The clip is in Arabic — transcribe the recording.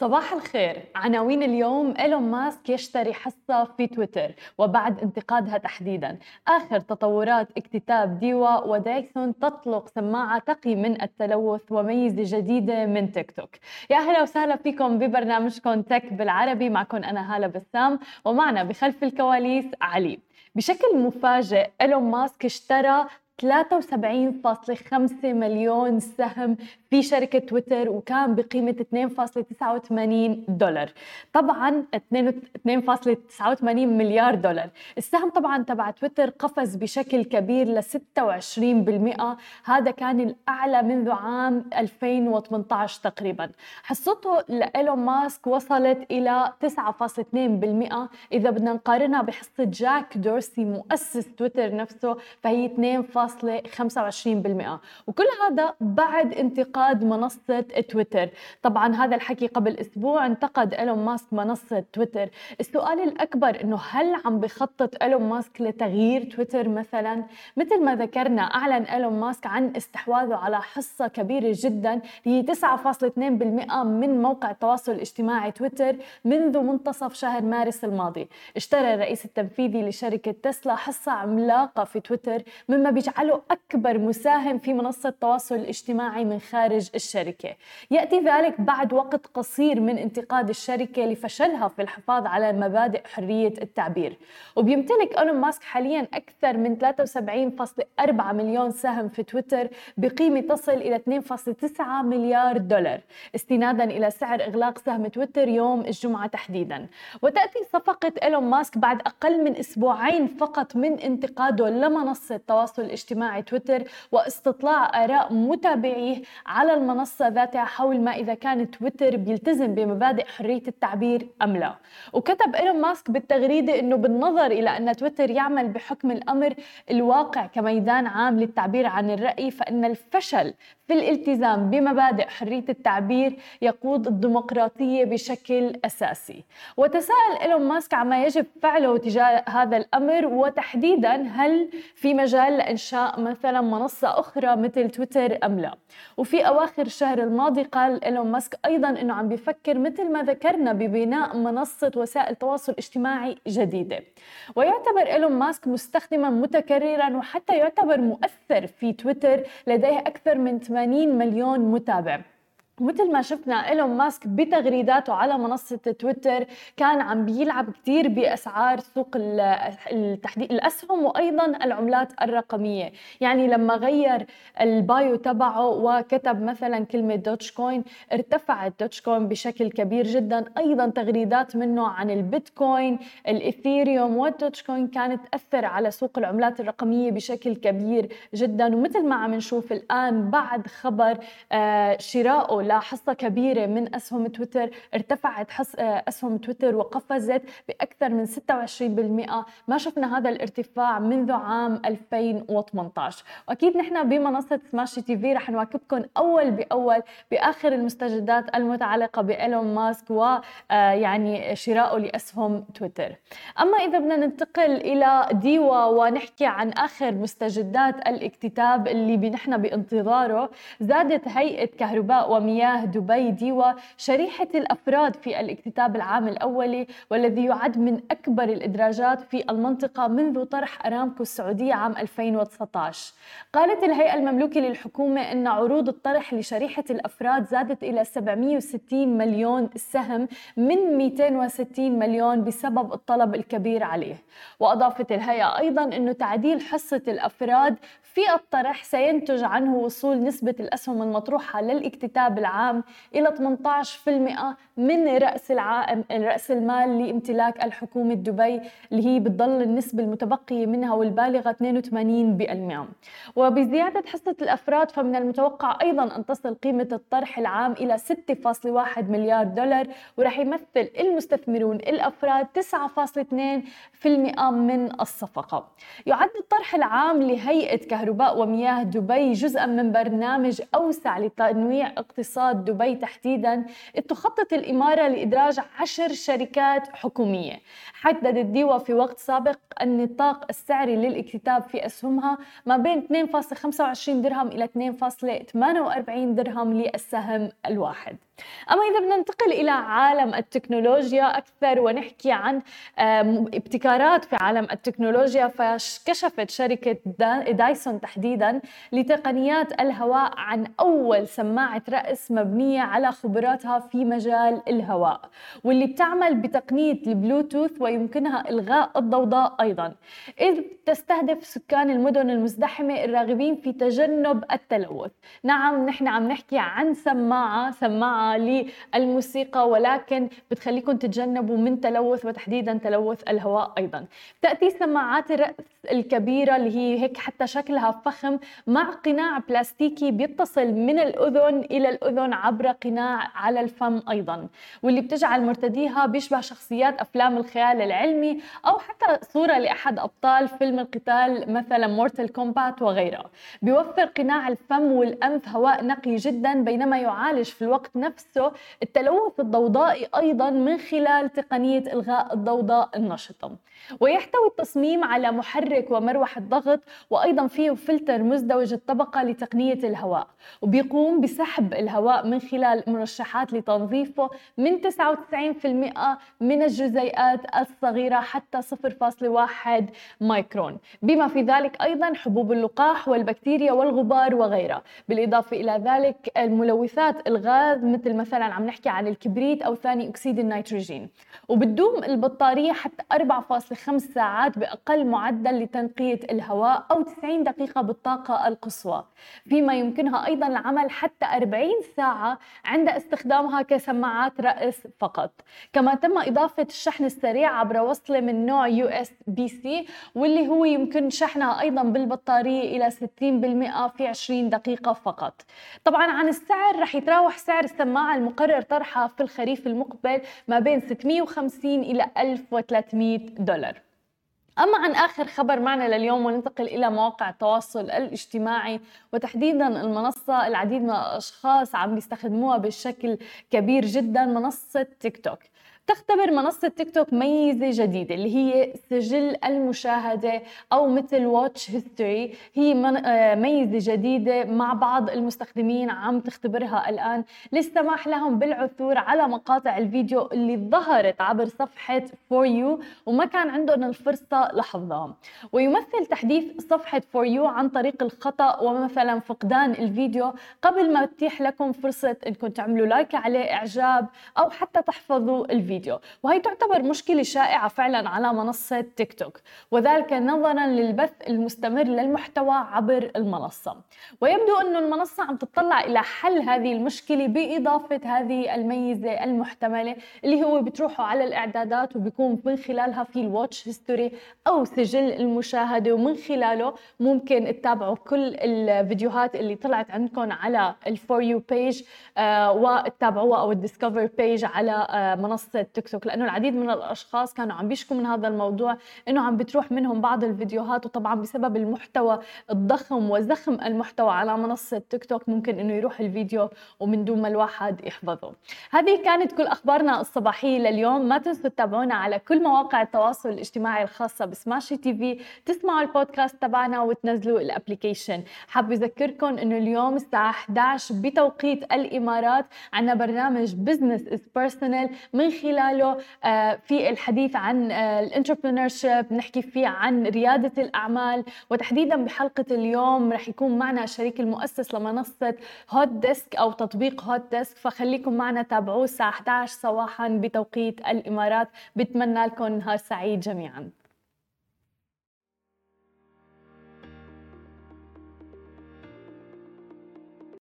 صباح الخير. عناوين اليوم إيلون ماسك يشتري حصة في تويتر وبعد انتقادها تحديدا. آخر تطورات اكتتاب ديوا ودايسون تطلق سماعة تقي من التلوث وميزة جديدة من تيك توك. يا أهلا وسهلا فيكم ببرنامجكم تك بالعربي. معكم أنا هالة بسام ومعنا بخلف الكواليس علي. بشكل مفاجئ إيلون ماسك اشترى 73.5 مليون سهم في شركة تويتر وكان بقيمة 2.89 دولار. طبعا 2.89 مليار دولار. السهم طبعا تبع تويتر قفز بشكل كبير ل 26% هذا كان الأعلى منذ عام 2018 تقريبا. حصته لإيلون ماسك وصلت إلى 9.2% إذا بدنا نقارنها بحصة جاك دورسي مؤسس تويتر نفسه فهي 2.25% وكل هذا بعد انتقال انتقاد منصة تويتر. طبعا هذا الحكي قبل أسبوع انتقد إيلون ماسك منصة تويتر. السؤال الأكبر أنه هل عم بخطط إيلون ماسك لتغيير تويتر مثلا؟ مثل ما ذكرنا أعلن إيلون ماسك عن استحواذه على حصة كبيرة جدا هي 9.2% من موقع التواصل الاجتماعي تويتر منذ منتصف شهر مارس الماضي. اشترى الرئيس التنفيذي لشركة تسلا حصة عملاقة في تويتر مما بيجعله أكبر مساهم في منصة التواصل الاجتماعي من خارج خارج الشركة. يأتي ذلك بعد وقت قصير من انتقاد الشركة لفشلها في الحفاظ على مبادئ حرية التعبير. وبيمتلك أيلون ماسك حاليا أكثر من 73.4 مليون سهم في تويتر بقيمة تصل إلى 2.9 مليار دولار استنادا إلى سعر إغلاق سهم تويتر يوم الجمعة تحديدا. وتأتي صفقة إيلون ماسك بعد أقل من أسبوعين فقط من انتقاده لمنصة التواصل الاجتماعي تويتر واستطلاع آراء متابعيه المنصة ذاتها حول ما إذا كان تويتر بيلتزم بمبادئ حرية التعبير أم لا. وكتب إيلون ماسك بالتغريدة أنه بالنظر إلى أن تويتر يعمل بحكم الأمر الواقع كميدان عام للتعبير عن الرأي فإن الفشل في الالتزام بمبادئ حرية التعبير يقود الديمقراطية بشكل أساسي. وتساءل إيلون ماسك عما يجب فعله تجاه هذا الأمر وتحديدا هل في مجال لإنشاء مثلا منصة أخرى مثل تويتر أم لا. وفي أواخر الشهر الماضي قال إيلون ماسك أيضا أنه عم بيفكر مثل ما ذكرنا ببناء منصة وسائل تواصل اجتماعي جديدة. ويعتبر إيلون ماسك مستخدما متكررا وحتى يعتبر مؤثر في تويتر لديه أكثر من 80 مليون متابع. مثل ما شفنا إيلون ماسك بتغريداته على منصة تويتر كان عم بيلعب كثير بأسعار سوق التحديد الأسهم وأيضا العملات الرقمية. يعني لما غير ال bio تبعه وكتب مثلا كلمة Dogecoin ارتفعت Dogecoin بشكل كبير جدا. أيضا تغريدات منه عن البيتكوين الإثيريوم وال Dogecoin كانت تأثر على سوق العملات الرقمية بشكل كبير جدا. ومثل ما عم نشوف الآن بعد خبر آه، شرائه حصة كبيرة من أسهم تويتر ارتفعت حص... آه، أسهم تويتر وقفزت بأكثر من 26% ما شفنا هذا الارتفاع منذ عام 2018 وأكيد نحن بمنصة سماشي تي في رح نواكبكم أول بأول بآخر المستجدات المتعلقة بإيلون ماسك ويعني آه، شرائه لأسهم تويتر. أما إذا بدنا ننتقل إلى ديوا ونحكي عن آخر مستجدات الاكتتاب اللي نحن بانتظاره زادت هيئة كهرباء ومياه مياه دبي ديوا شريحة الأفراد في الاكتتاب العام الأولي والذي يعد من أكبر الإدراجات في المنطقة منذ طرح أرامكو السعودية عام 2019 قالت الهيئة المملوكة للحكومة أن عروض الطرح لشريحة الأفراد زادت إلى 760 مليون سهم من 260 مليون بسبب الطلب الكبير عليه. وأضافت الهيئة أيضا أنه تعديل حصة الأفراد في الطرح سينتج عنه وصول نسبة الأسهم المطروحة للاكتتاب العام إلى 18% من رأس العام رأس المال لامتلاك الحكومة دبي اللي هي بتضل النسبة المتبقية منها والبالغة 82% وبزيادة حصة الأفراد فمن المتوقع أيضا أن تصل قيمة الطرح العام إلى 6.1 مليار دولار ورح يمثل المستثمرون الأفراد 9.2% من الصفقة. يعد الطرح العام لهيئة كهرباء ومياه دبي جزءا من برنامج أوسع لتنويع اقتصاد دبي تحديدا. تخطط الإمارة لإدراج عشر شركات حكومية. حددت ديوا في وقت سابق النطاق السعري للاكتتاب في أسهمها ما بين 2.25 درهم إلى 2.48 درهم للسهم الواحد. أما إذا بدنا ننتقل إلى عالم التكنولوجيا أكثر ونحكي عن ابتكارات في عالم التكنولوجيا فكشفت شركة دايسون تحديدا لتقنيات الهواء عن أول سماعة رأس مبنية على خبراتها في مجال الهواء واللي بتعمل بتقنية البلوتوث ويمكنها إلغاء الضوضاء أيضا. إذ تستهدف سكان المدن المزدحمة الراغبين في تجنب التلوث. نعم نحن عم نحكي عن سماعة سماعة للموسيقى ولكن بتخليكم تتجنبوا من تلوث وتحديدا تلوث الهواء أيضا. تاتي سماعات الرأس الكبيرة اللي هي هيك حتى شكلها فخم مع قناع بلاستيكي بيتصل من الأذن إلى الأذن عبر قناع على الفم أيضا. واللي بتجعل مرتديها بيشبه شخصيات أفلام الخيال العلمي أو حتى صورة لأحد أبطال فيلم القتال مثلا مورتال كومبات وغيرها بيوفر قناع الفم والأنف هواء نقي جدا بينما يعالج في الوقت نفسه نفسه التلوث الضوضائي أيضا من خلال تقنية إلغاء الضوضاء النشطة. ويحتوي التصميم على محرك ومروحة ضغط وأيضا فيه فلتر مزدوج الطبقة لتقنية الهواء وبيقوم بسحب الهواء من خلال مرشحات لتنظيفه من 99% من الجزيئات الصغيرة حتى 0.1 مايكرون. بما في ذلك أيضا حبوب اللقاح والبكتيريا والغبار وغيرها. بالإضافة إلى ذلك الملوثات الغاز مثل مثلا عم نحكي عن الكبريت أو ثاني أكسيد النيتروجين. وبتدوم البطارية حتى 4.5 ساعات بأقل معدل لتنقية الهواء أو 90 دقيقة بالطاقة القصوى. فيما يمكنها أيضا العمل حتى 40 ساعة عند استخدامها كسماعات رأس فقط. كما تم إضافة الشحن السريع عبر وصلة من نوع USB-C واللي هو يمكن شحنها أيضا بالبطارية إلى 60% في 20 دقيقة فقط. طبعا عن السعر رح يتراوح سعر السماعة المقرر طرحها في الخريف المقبل ما بين 650 إلى 1300 دولار. أما عن آخر خبر معنا لليوم وننتقل إلى مواقع التواصل الاجتماعي وتحديدا المنصة العديد من الأشخاص عم بيستخدموها بشكل كبير جدا منصة تيك توك. تختبر منصة تيك توك ميزة جديدة اللي هي سجل المشاهدة أو مثل watch history هي آه، ميزة جديدة مع بعض المستخدمين عم تختبرها الآن. للسماح لهم بالعثور على مقاطع الفيديو اللي ظهرت عبر صفحة For You وما كان عندهم الفرصة لحفظها ويمثل تحديث صفحة For You عن طريق الخطأ ومثلا فقدان الفيديو. قبل ما تتيح لكم فرصة إنكم تعملوا like عليه إعجاب أو حتى تحفظوا الفيديو. الفيديو وهي تعتبر مشكلة شائعة فعلا على منصة تيك توك وذلك نظرا للبث المستمر للمحتوى عبر المنصة. ويبدو أن المنصة عم تطلع إلى حل هذه المشكلة بإضافة هذه الميزة المحتملة اللي هو بتروحوا على الإعدادات وبيكون من خلالها في ال watch history أو سجل المشاهدة ومن خلاله ممكن تتابعوا كل الفيديوهات اللي طلعت عندكم على ال For You page وتتابعوها أو ال Discover page على آه منصة تيك توك لأنه العديد من الأشخاص كانوا عم بيشكوا من هذا الموضوع إنه عم بتروح منهم بعض الفيديوهات وطبعا بسبب المحتوى الضخم وزخم المحتوى على منصة تيك توك ممكن إنه يروح الفيديو ومن دون ما الواحد يحفظه. هذه كانت كل أخبارنا الصباحية لليوم. ما تنسوا تتابعونا على كل مواقع التواصل الاجتماعي الخاصة بسماشي تي في تسمعوا البودكاست تبعنا وتنزلوا ال application حاب أذكركم إنه اليوم الساعة 11 بتوقيت الإمارات عندنا برنامج Business is Personal من خلال خلاله آه، في الحديث عن آه، ال entrepreneur نحكي فيه عن ريادة الأعمال. وتحديدا بحلقة اليوم رح يكون معنا الشريك المؤسس لمنصة هوت ديسك أو تطبيق هوت ديسك فخليكم معنا تابعوه الساعة 11 صباحا بتوقيت الإمارات. بتمنى لكم نهار سعيد جميعا.